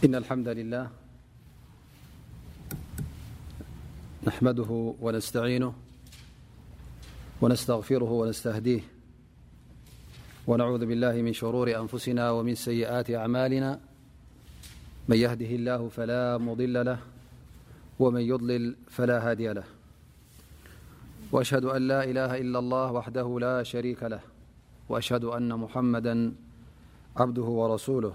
ن امد لله نحمده ونستعينه ونستغفره ونستهديه ونعوذ بالله من شرور أنفسنا ومن سيئات أعمالنا من يهده الله فلا مضل له ومن يلل فلا هادي له وأشهد أن لا إله إلا الله وحده لا شريك له وأشهد أن محمدا عبده ورسوله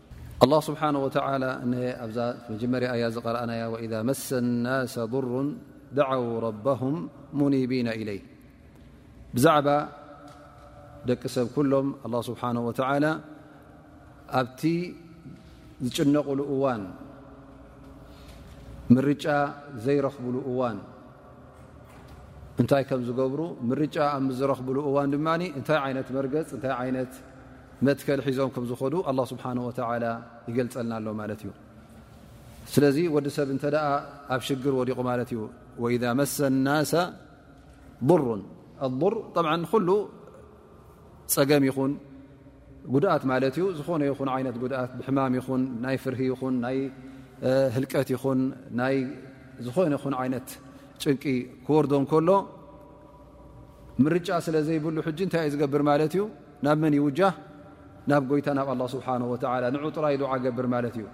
ኣላ ስብሓን ወተላ እነ ኣብዛ መጀመርያ ኣያ ዝቐረኣናያ ወኢዛ መሰ ናሰ ضሩ ደዓው ረበም ሙኒቢና ኢለይ ብዛዕባ ደቂ ሰብ ኩሎም ኣላ ስብሓን ወተላ ኣብቲ ዝጭነቕሉ እዋን ምርጫ ዘይረኽብሉ እዋን እንታይ ከም ዝገብሩ ምርጫ ኣብ ዝረኽብሉ እዋን ድማ እንታይ ዓይነት መርገፅ እንታይ ዓይነት መትከል ሒዞም ከም ዝኸዱ ኣላ ስብሓን ወተላ ይገልጸልና ኣሎ ማለት እዩ ስለዚ ወዲ ሰብ እንተ ኣብ ሽግር ወዲቑ ማለት እዩ ወኢዛ መሰ ናሰ ቡሩን ኣቡር ጠብ ኩሉ ፀገም ይኹን ጉድኣት ማለት እዩ ዝኾነ ይኹን ዓይነት ጉድኣት ብሕማም ይኹን ናይ ፍርሂ ይኹን ናይ ህልቀት ይኹን ናይ ዝኾነ ይኹን ዓይነት ጭንቂ ክወርዶ እንከሎ ምርጫ ስለ ዘይብሉ ሕጂ እንታይ እዩ ዝገብር ማለት እዩ ናብ መን ይውጃህ ናብ ጎይታ ናብ ኣላ ስብሓን ወላ ንዑ ጥራይ ዱዓ ገብር ማለት እዩ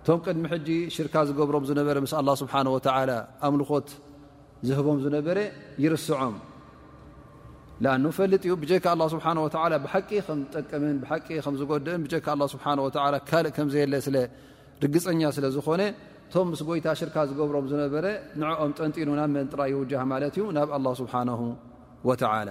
እቶም ቅድሚ ሕጂ ሽርካ ዝገብሮም ዝነበረ ምስ ኣላ ስብሓን ወላ ኣምልኾት ዝህቦም ዝነበረ ይርስዖም ን ፈልጥ እዩ ብጀካ ኣላ ስብሓን ወላ ብሓቂ ከምጠቅምን ብሓቂ ከምዝጎድእን ብጀካ ኣላ ስብሓን ወላ ካልእ ከምዘየለ ስለ ርግፀኛ ስለ ዝኾነ እቶም ምስ ጎይታ ሽርካ ዝገብሮም ዝነበረ ንዕኦም ጠንጢኑ ናብ መን ጥራይ ይውጃህ ማለት እዩ ናብ ኣላ ስብሓን ወላ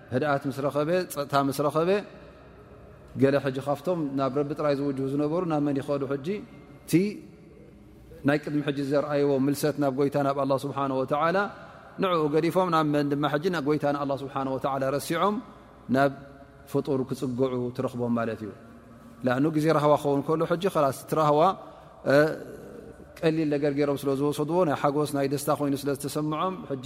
ህድኣት ምስ ረኸበ ፀጥታ ምስ ረኸበ ገለ ሕጂ ካብቶም ናብ ረቢ ጥራይ ዝውጅሁ ዝነበሩ ናብ መን ይኸዱ ሕጂ እቲ ናይ ቅድሚ ሕጂ ዘርኣይዎ ምልሰት ናብ ጎይታ ናብ ኣላ ስብሓን ወተዓላ ንዕኡ ገዲፎም ናብ መን ድማ ሕጂ ናብ ጎይታ ንኣላ ስብሓን ወተዓላ ረሲዖም ናብ ፍጡር ክፅግዑ ትረኽቦም ማለት እዩ ላእኑ ግዜ ራህዋ ክኸውን ከሎ ሕጂ ላስ እቲ ራህዋ ቀሊል ነገር ገይሮም ስለ ዝወሰድዎ ናይ ሓጎስ ናይ ደስታ ኮይኑ ስለ ዝተሰምዖም ሕጂ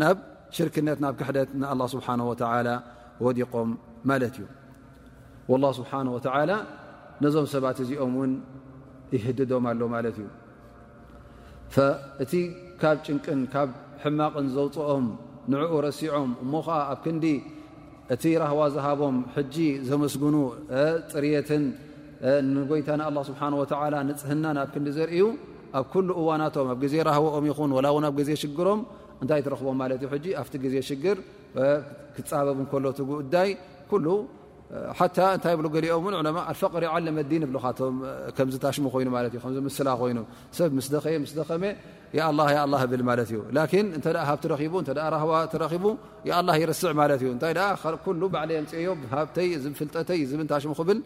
ናብ ሽርክነት ናብ ክሕደት ን ኣላ ስብሓን ወተላ ወዲቖም ማለት እዩ ወላ ስብሓን ወተላ ነዞም ሰባት እዚኦም እውን ይህድዶም ኣሎ ማለት እዩ እቲ ካብ ጭንቅን ካብ ሕማቕን ዘውፅኦም ንዕኡ ረሲዖም እሞ ከዓ ኣብ ክንዲ እቲ ራህዋ ዝሃቦም ሕጂ ዘመስግኑ ፅርትን ንጎይታ ንኣላ ስብሓን ወተላ ንፅህናን ኣብ ክንዲ ዘርእዩ ኣብ ኩሉ እዋናቶም ኣብ ግዜ ራህወኦም ይኹን ወላ እውን ኣብ ግዜ ሽግሮም እንታይ ትረኽቦም ማለት እዩ ሕጂ ኣብቲ ግዜ ሽግር ክፃበብ እንከሎ ቲ ጉዳይ ኩሉ ሓታ እንታይ ይብሉ ገሊኦም እውን ዕለማ ኣልፈቅሪ ዓለም ኣዲን ይብሉካቶም ከምዚ ታሽሙ ኮይኑ ማለት እዩ ከምዚ ምስላ ኮይኑ ሰብ ምስ ደኸየ ምስ ደኸመ የኣላ የኣላ ብል ማለት እዩ ላኪን እንተ ሃብቲ ረኺቡ እተ ራህዋ ተረኺቡ የኣላ ይርስዕ ማለት እዩ እንታይ ኩሉ ባዕለ የምፅዮ ሃብተይ ዝፍልጠተይ ዝብን ታሽሙ ክብል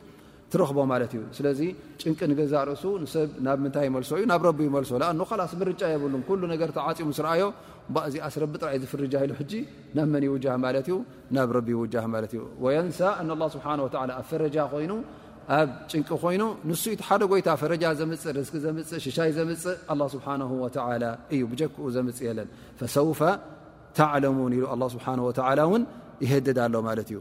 ትረኽቦ ማለት እዩ ስለዚ ጭንቂ ንገዛእ ርእሱ ንሰብ ናብ ምንታይ ይመልሶ እዩ ናብ ረቢ ይመልሶ ኣ ላስ ምርጫ የብሉም ኩሉ ነገር ተዓፂኡ ምስ ረኣዮ እባእዚ ኣስረቢ ጥራይ ዝፍርጃ ኢሉ ሕጂ ናብ መን ይውጃህ ማለት እዩ ናብ ረቢ ይውጃህ ማለት እዩ ወየንሳ እን ላ ስብሓን ወ ኣብ ፈረጃ ኮይኑ ኣብ ጭንቂ ኮይኑ ንሱ ዩቲ ሓደ ጎይታ ፈረጃ ዘምፅእ ርዝኪ ዘምፅእ ሽሻይ ዘምፅእ ኣላ ስብሓን ወላ እዩ ብጀክኡ ዘምፅእ የለን ፈሰውፈ ተዕለሙን ኢሉ ኣላ ስብሓን ወላ እውን ይህድድ ኣሎ ማለት እዩ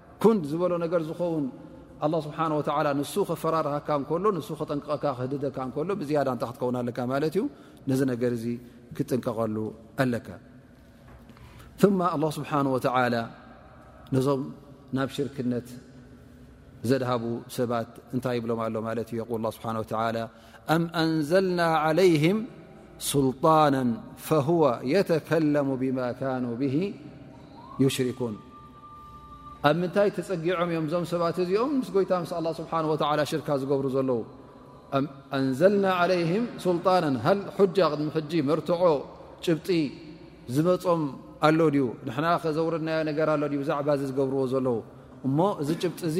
ኩን ዝበሎ ነገር ዝኸውን ኣላ ስብሓን ወተላ ንሱ ከፈራርሃካ እንከሎ ንሱ ከጠንቅቐካ ክህድደካ እንከሎ ብዝያዳ እንታይ ክትከውን ኣለካ ማለት እዩ ነዚ ነገር እዚ ክጥንቀቐሉ ኣለካ ማ ኣላ ስብሓን ወተላ ነዞም ናብ ሽርክነት ዘድሃቡ ሰባት እንታይ ይብሎም ኣሎ ማለት እዩ የቁል ስብሓን ወተላ ኣም ኣንዘልና ዓለይህም ስልጣና ፈሁወ የተከለሙ ብማ ካኑ ብ ዩሽርኩን ኣብ ምንታይ ተፀጊዖም እዮም እዞም ሰባት እዚኦም ምስ ጎይታ ምስ ኣላ ስብሓን ወላ ሽርካ ዝገብሩ ዘለዉ ኣም ኣንዘልና ዓለይህም ስልጣና ሃል ሑጃ ቅድሚ ሕጂ መርትዖ ጭብጢ ዝመፆም ኣሎ ድዩ ንሕና ከዘውረድናዮ ነገር ኣሎ ዩ ብዛዕባ እዚ ዝገብርዎ ዘለዉ እሞ እዚ ጭብጢ እዚ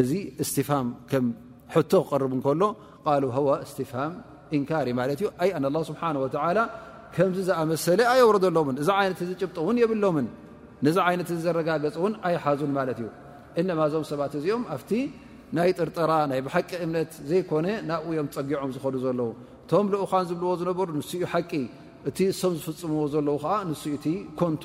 እዚ እስትፋም ከም ሕቶ ክቀርብ ከሎ ቃሉ ሃዋ እስትፋም እንካሪ ማለት እዩ ኣይ ኣን ላ ስብሓን ወተላ ከምዚ ዝኣመሰለ ኣየውረደሎምን እዚ ዓይነት እዚ ጭብጢ እውን የብሎምን ነዚ ዓይነት እዚ ዘረጋገፅ እውን ኣይሓዙን ማለት እዩ እነማ እዞም ሰባት እዚኦም ኣብቲ ናይ ጥርጠራ ናይ ብሓቂ እምነት ዘይኮነ ናብኡ እዮም ፀጊዖም ዝኸዱ ዘለዉ እቶም ልኡኻን ዝብልዎ ዝነበሩ ንስኡ ሓቂ እቲ እሶም ዝፍፅምዎ ዘለዉ ከዓ ንስኡ እቲ ኮንቱ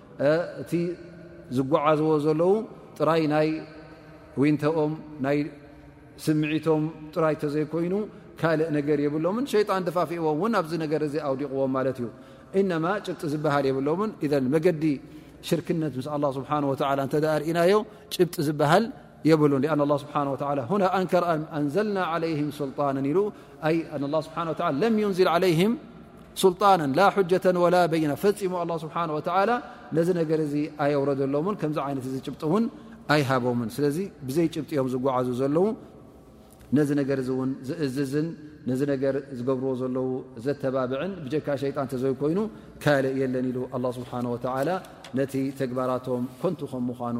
እቲ ዝጓዓዝዎ ዘለዉ ጥራይ ናይ ዊንተኦም ናይ ስምዒቶም ጥራይ ተዘይኮይኑ ካልእ ነገር የብሎምን ሸይጣን ድፋፍእዎ እውን ኣብዚ ነገር እዚ ኣውዲቕዎም ማለት እዩ እነማ ጭብጢ ዝበሃል የብሎምን መገዲ ሽርክነት ምስ ኣላ ስብሓን ወላ እተ ርእናዮ ጭብጢ ዝበሃል የብሉን ኣ ላ ስብሓ ሁና ኣንከር ኣንዘልና ለይህም ስልጣን ኢሉ ላ ስብሓ ለም ዩንዝል ለይህም ስልጣን ላ ጀተ ወላ በይና ፈፂሙ ኣላ ስብሓ ወላ ነዚ ነገር እዚ ኣየውረደሎምን ከምዚ ዓይነት እዚ ጭብጢ እውን ኣይሃቦምን ስለዚ ብዘይ ጭብጢ እዮም ዝጓዓዙ ዘለዉ ነዚ ነገር እዚ እውን ዝእዝዝን ነዚ ነገር ዝገብርዎ ዘለዉ ዘተባብዕን ብጀካ ሸይጣን ተዘይኮይኑ ካልእ የለን ኢሉ ኣላ ስብሓ ወላ ነቲ ተግባራቶም ኮንቱ ከም ምኳኑ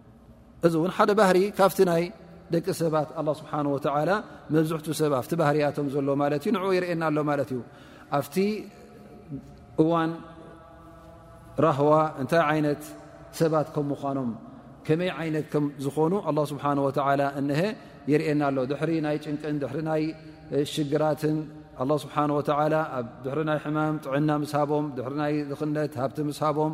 እዚ ውን ሓደ ባህሪ ካብቲ ናይ ደቂ ሰባት ኣ ስብሓ ወ መብዝሕት ሰብ ኣብቲ ባህርያቶም ዘሎ ማለት እዩ ንኡ የርእና ኣሎ ማለት እዩ ኣብቲ እዋን ራህዋ እንታይ ዓይነት ሰባት ከም ምዃኖም ከመይ ዓይነት ከም ዝኾኑ ኣ ስብሓ ወ እሀ የርእና ኣሎ ድሕሪ ናይ ጭንቅን ድሕሪ ናይ ሽግራትን ኣ ስብሓ ወ ድሕሪ ናይ ሕማም ጥዕና ምስሃቦም ድሕሪ ናይ ዝኽነት ሃብቲ ምስሃቦም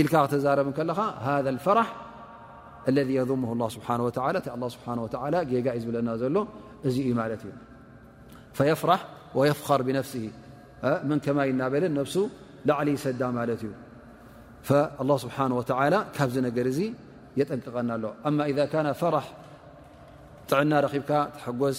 ኢልካ ክተዛረብ ከለኻ ሃذ ፈራሕ ለذ የضሙ ላ ስብሓ ወ እቲ ኣ ስብሓ ወ ጌጋ እዩ ዝብለና ዘሎ እዚ እዩ ማለት እዩ ፈየፍራሕ ወየፍኸር ብነፍሲ መን ከማይ እናበለ ነብሱ ላዕሊ ይሰዳ ማለት እዩ ላ ስብሓ ወ ካብዚ ነገር እዚ የጠንቅቐና ኣሎ ኣማ ኢዛ ካነ ፈራሕ ጥዕና ረኺብካ ተሐጎስ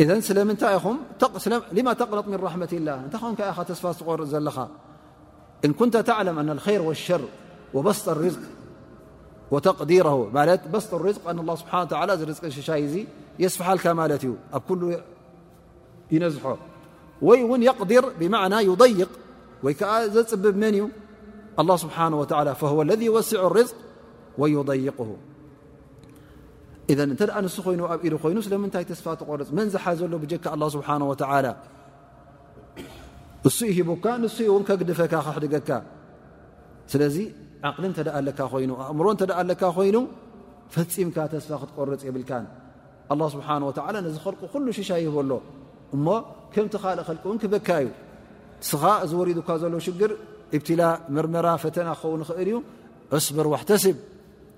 إذا لملم تقنط من رحمة الله ت تف ر ل إن كنت تعلم أن الخير والشر وبسط الرزق وتقديره لت بسط الرز أن الله سبحانه وتعالى رز ي ي يسفحلك مالت ي كل ينزحه وي ون يقدر بمعنى يضيق وي ك زبب مني الله سبحانه وتعالى فهو الذي يوسع الرزق ويضيقه ኢዘ እንተ ንሱ ኮይኑ ኣብ ኢዱ ኮይኑ ስለምንታይ ተስፋ ትቆርፅ መን ዝሓዘሎ ብጀካ ኣላ ስብሓን ወተላ እሱ ይሂቡካ ንሱ እውን ከግድፈካ ክሕድገካ ስለዚ ዓቕሊ እንተ ኣለካ ኮይኑ ኣእምሮ እተ ኣለካ ኮይኑ ፈፂምካ ተስፋ ክትቆርፅ የብልካን ኣላ ስብሓን ወተላ ነዚ ከልቁ ኩሉ ሽሻ ይህቦ ኣሎ እሞ ከምቲ ካልእ ከልቂ እውን ክበካ እዩ እስኻ እዚ ወሪዱካ ዘሎ ሽግር እብትላ ምርመራ ፈተና ክኸውን ይኽእል እዩ እስብር ዋሕተስብ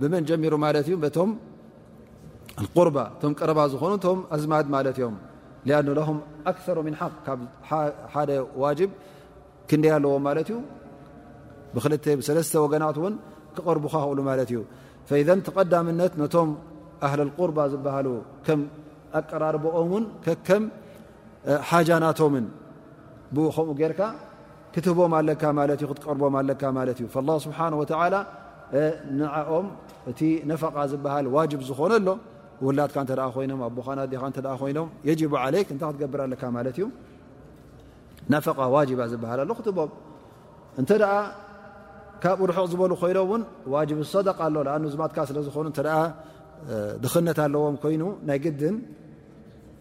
ብመን ጀሚሩ ማለት እዩ በቶም ቁርባ እቶም ቀረባ ዝኾኑ እቶም ኣዝማድ ማለት እዮም ሊኣ ለም ኣክሮ ምን ሓቅ ካብ ሓደ ዋጅብ ክንደይ ኣለዎም ማለት እዩ ብክል ብሰለስተ ወገናት እውን ክቐርቡካ ክእሉ ማለት እዩ ፈዘን ተቐዳምነት ነቶም ኣህል ቁርባ ዝበሃሉ ከም ኣቀራርቦኦም ውን ከከም ሓጃናቶምን ብኡ ከምኡ ጌርካ ክትህቦም ኣለካ ማለት እዩ ክትቀርቦም ኣለካ ማለት እዩ ላ ስብሓን ወተላ ንኦም እቲ ነፈቓ ዝበሃል ዋጅብ ዝኾነ ኣሎ ውላድካ እተ ኮይኖም ኣቦኻን ኣዴኻ እተ ኮይኖም የጅቡ ዓለይክ እንታይ ክትገብር ኣለካ ማለት እዩ ነፈቓ ዋጅባ ዝበሃል ኣሎ ክትቦም እንተ ኣ ካብኡ ርሑቕ ዝበሉ ኮይኖም እውን ዋጅብ ዝሰደቃ ኣሎ ኣ ዝማትካ ስለዝኾኑ እተ ድኽነት ኣለዎም ኮይኑ ናይ ግድን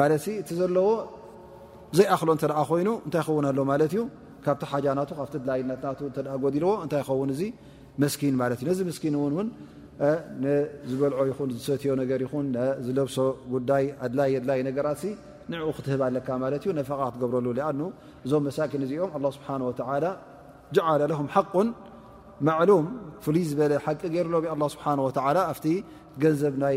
ማለት እቲ ዘለዎ ዘይኣክሎ እተ ኮይኑ እንታይ ይኸውን ኣሎ ማለት እዩ ካብቲ ሓጃ ናቱ ካብቲ ድላይነት ና እተ ጎዲልዎ እንታይ ይኸውን እዚ መስኪን ማለት እዩ ነዚ ምስኪን እውን እውን ንዝበልዖ ይኹን ዝሰትዮ ነገር ይኹን ዝለብሶ ጉዳይ ኣድላይ ኣድላይ ነገራት ንዕኡ ክትህብ ኣለካ ማለት እዩ ነፈቃ ክትገብረሉ ኣኑ እዞም መሳኪን እዚኦም ኣላ ስብሓን ወተላ ጀዓለ ለሁም ሓቁን ማዕሉም ፍሉይ ዝበለ ሓቂ ገይሩሎም ኣ ስብሓን ወተላ ኣብቲ ገንዘብ ናይ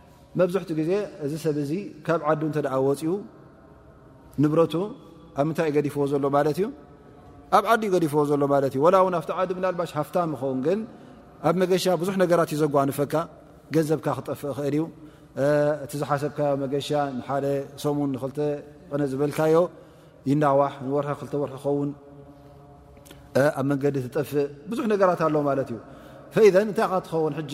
መብዝሕቱ ግዜ እዚ ሰብ እዚ ካብ ዓዱ እንተ ወፅኡ ንብረቱ ኣብ ምንታይ እዩ ገዲፍዎ ዘሎ ማለት እዩ ኣብ ዓዲ ዩ ገዲፍዎ ዘሎ ማለት እዩ ወላ ውን ኣብቲ ዓዲ ምናልባሽ ሃፍታም ይኸውን ግን ኣብ መገሻ ብዙሕ ነገራት እዩ ዘጓንፈካ ገንዘብካ ክጠፍእ ይኽእል እዩ እቲ ዝሓሰብካዮ መገሻ ንሓደ ሰሙን ንክልተ ቅነ ዝበልካዮ ይናዋሕ ንወርሒ ክልተ ወርሒ ኸውን ኣብ መንገዲ ትጠፍእ ብዙሕ ነገራት ኣሎ ማለት እዩ ፈኢዘን እንታይ ካ ትኸውን ሕጂ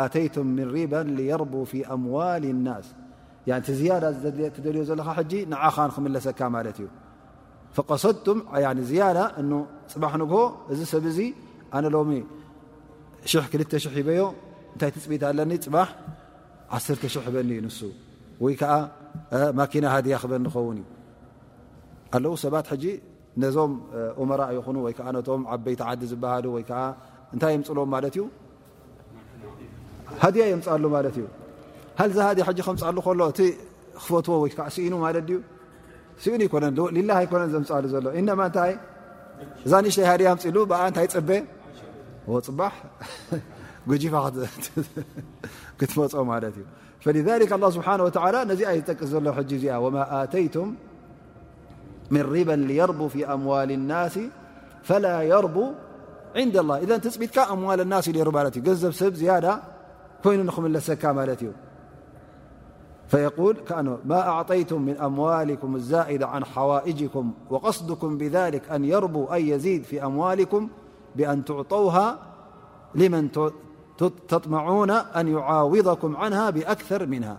ኣተይቱም ምን ሪባ ሊየርቡ ፊ ኣምዋል ናስ ቲ ዝያዳ ትደልዮ ዘለኻ ሕጂ ንዓኻ ንክምለሰካ ማለት እዩ ፈቀሰድቱም ዝያዳ እ ፅባሕ ንግሆ እዚ ሰብ እዚ ኣነ ሎሚ ሽ 2ልተ ሽሕ ሂበዮ እንታይ ትፅቢት ኣለኒ ፅባሕ ዓስርተ ሽሕ ህበኒ እዩ ንሱ ወይ ከዓ ማኪና ሃድያ ክበኒ ኸውን እዩ ኣለዉ ሰባት ሕጂ ነዞም ኡመራ ይኹኑ ወይ ከዓ ነቶም ዓበይቲ ዓዲ ዝበሃሉ ወይ ከዓ እንታይ የምፅሎም ማለት እዩ ሃድያ የምፅኣሉ ማለት እዩ ሃል ዚ ሃድያ ሕጂ ከምፅኣሉ ከሎ እቲ ክፈትዎ ወይ ከዓ ስኢኑ ማለት ድዩ ስኢኑ ይኮነን ሊላ ኣይኮነን ዘምፅኣሉ ዘሎ ኢነማ እንታይ እዛ ንሽተይ ሃድያ ኣምፅሉ ብኣ እንታይ ፅበ ፅባሕ ጉጂፋ ክትመፆ ማለት እዩ ፈ ስብሓ ወላ ነዚኣ ይጠቅስ ዘሎ ሕጂ እዚኣ ወማ ኣተይቱም من ربا ليربو في أموال الناس فلا يربو عند الله إذ تبتك أموال الناس لربتسيا كينم لكملت فيقولما أعطيتم من أموالكم الزائدة عن حوائجكم وقصدكم بذلك أن يربو أن يزيد في أموالكم بأن تعطوها لمن تطمعون أن يعاوضكم عنها بأكثر منها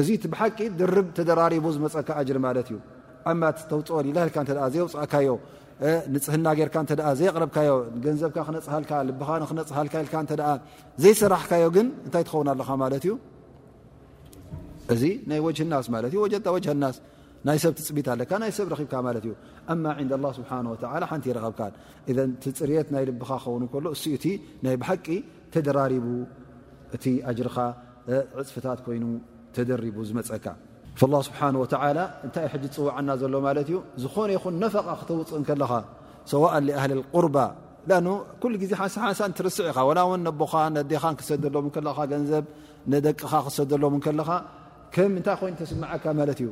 እዚ እቲ ብሓቂ ድርብ ተደራሪቡ ዝመፀካ ኣጅሪ ማለት እዩ ኣማ ተውፅኦ ሊላ ኢልካ እተ ዘየውፃእካዮ ንፅህና ጌርካ እተ ዘየቕረብካዮ ገንዘብካ ክነፅሃልካ ልብኻ ንክነፅሃልካ ኢልካ እተ ዘይሰራሕካዮ ግን እንታይ ትኸውን ኣለኻ ማለት እዩ እዚ ናይ ወጅህ ናስ ማለት እዩ ወጀታ ወጅሃ ናስ ናይ ሰብ ትፅቢት ኣለካ ናይ ሰብ ረኺብካ ማለት እዩ ኣማ ንዳ ላ ስብሓ ወላ ሓንቲ ይረኸብካ እዘ ትፅርት ናይ ልብኻ ክኸውን ከሎ እሱኡቲ ናይ ብሓቂ ተደራሪቡ እቲ ኣጅርኻ ዕፅፍታት ኮይኑ ተደሪቡ ዝመፀካ ላ ስብሓን ወተላ እንታይ ሕጂ ዝፅዋዓና ዘሎ ማለት እዩ ዝኾነ ይኹን ነፈቓ ክተውፅእ ከለኻ ሰዋእን ልኣህሊ ቁርባ ኩሉ ግዜ ሓንሳሓንሳ ትርስዕ ኢኻ ወላ ውን ነቦኻ ነዴኻ ክሰደሎም ከለኻ ገንዘብ ነደቅኻ ክሰደሎም ከለኻ ከም እንታይ ኮይኑ ተስምዓካ ማለት እዩ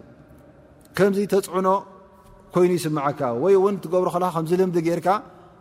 ከምዚ ተፅዕኖ ኮይኑ ይስምዓካ ወይ ውን ትገብሮ ከለካ ከምዚ ልምዲ ጌርካ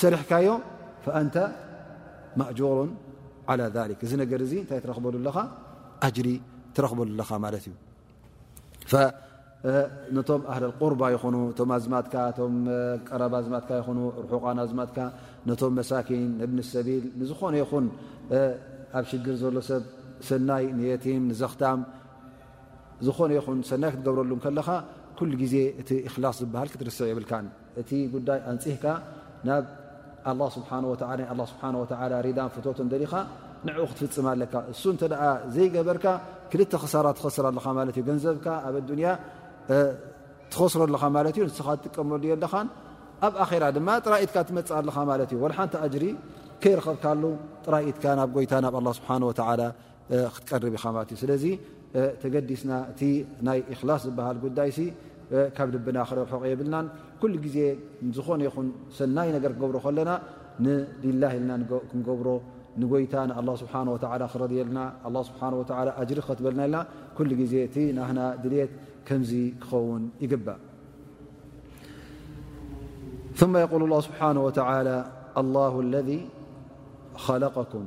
ሰሪሕካዮ ፈኣንተ ማእጆር ዓላ ሊክ እዚ ነገር እዚ እንታይ ትረክበሉ ኣለኻ ኣጅሪ ትረክበሉ ኣለኻ ማለት እዩ ነቶም ኣህል ቁርባ ይኹኑ እቶም ኣዝማትካ እቶም ቀረባ ኣዝማትካ ይኹኑ ርሑቃን ኣዝማትካ ነቶም መሳኪን ንብኒ ሰቢል ንዝኾነ ይኹን ኣብ ሽግር ዘሎ ሰብ ሰናይ ንየቲም ንዘኽታም ዝኾነ ይኹን ሰናይ ክትገብረሉ ከለኻ ኩሉ ግዜ እቲ እክላስ ዝበሃል ክትርስዕ የብልካን እቲ ጉዳይ ኣንፅህካ ናብ ኣላ ስብሓ ናይ ኣላ ስብሓ ወተላ ሪዳን ፍቶትን ደሊኻ ንዕኡ ክትፍፅም ኣለካ እሱ እንተ ዘይገበርካ ክልተ ክሳራ ትኸስር ኣለኻ ማለት እዩ ገንዘብካ ኣብ ኣዱንያ ትኸስሮ ኣለኻ ማለት እዩ ንስኻ ትጥቀመሉ የለኻን ኣብ ኣኼራ ድማ ጥራኢትካ ትመፅእ ኣለኻ ማለት እዩ ወልሓንቲ ኣጅሪ ከይረኸብካሉ ጥራኢትካ ናብ ጎይታ ናብ ኣላ ስብሓ ወተላ ክትቀርብ ኢኻ ማለት እዩ ስለዚ ተገዲስና እቲ ናይ እክላስ ዝበሃል ጉዳይሲ ካብ ልብና ክረብሕቕ የብልናን ኩሉ ግዜ ዝኾነ ይኹን ሰናይ ነገር ክገብሮ ከለና ንሊላ ኢልና ክንገብሮ ንጎይታ ን ስብሓ ክረድየልና ስብሓ ኣጅሪ ከትበልና ኢልና ኩሉ ግዜ እቲ ናህና ድልት ከምዚ ክኸውን ይግባእ ث የقል ስብሓ ላ ላ ለذ ኹም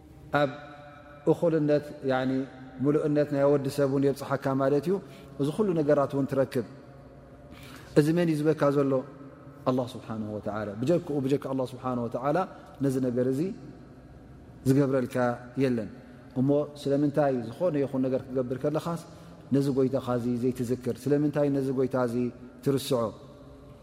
ኣብ እኹልነት ምሉእነት ናይ ወዲ ሰብ ውን የብፅሓካ ማለት እዩ እዚ ኩሉ ነገራት ውን ትረክብ እዚ መን እዩ ዝበካ ዘሎ ኣላ ስብሓን ወላ ብጀክኡ ብጀካ ኣላ ስብሓን ወተላ ነዚ ነገር እዚ ዝገብረልካ የለን እሞ ስለምንታይ ዝኾነ ይኹን ነገር ክትገብር ከለኻስ ነዚ ጎይታኻ ዚ ዘይትዝክር ስለምንታይ ነዚ ጎይታ እዚ ትርስዖ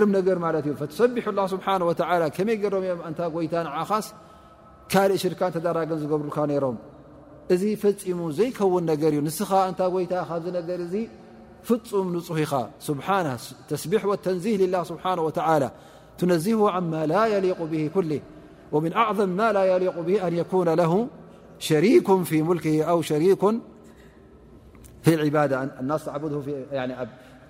ر نر فتسبح الله سبحانه وتعلى كمي قرم ن يت نع ل شركان درج رل رم فم زيكون نر نس يت نر فم نه سه سبح والتنزيه لله سبحانه وتعلى تنزه عنما لا يليق به كله ومن أعظم ما لا يليق به أن يكون له شريك في ملكه أو شريك في العبادة ال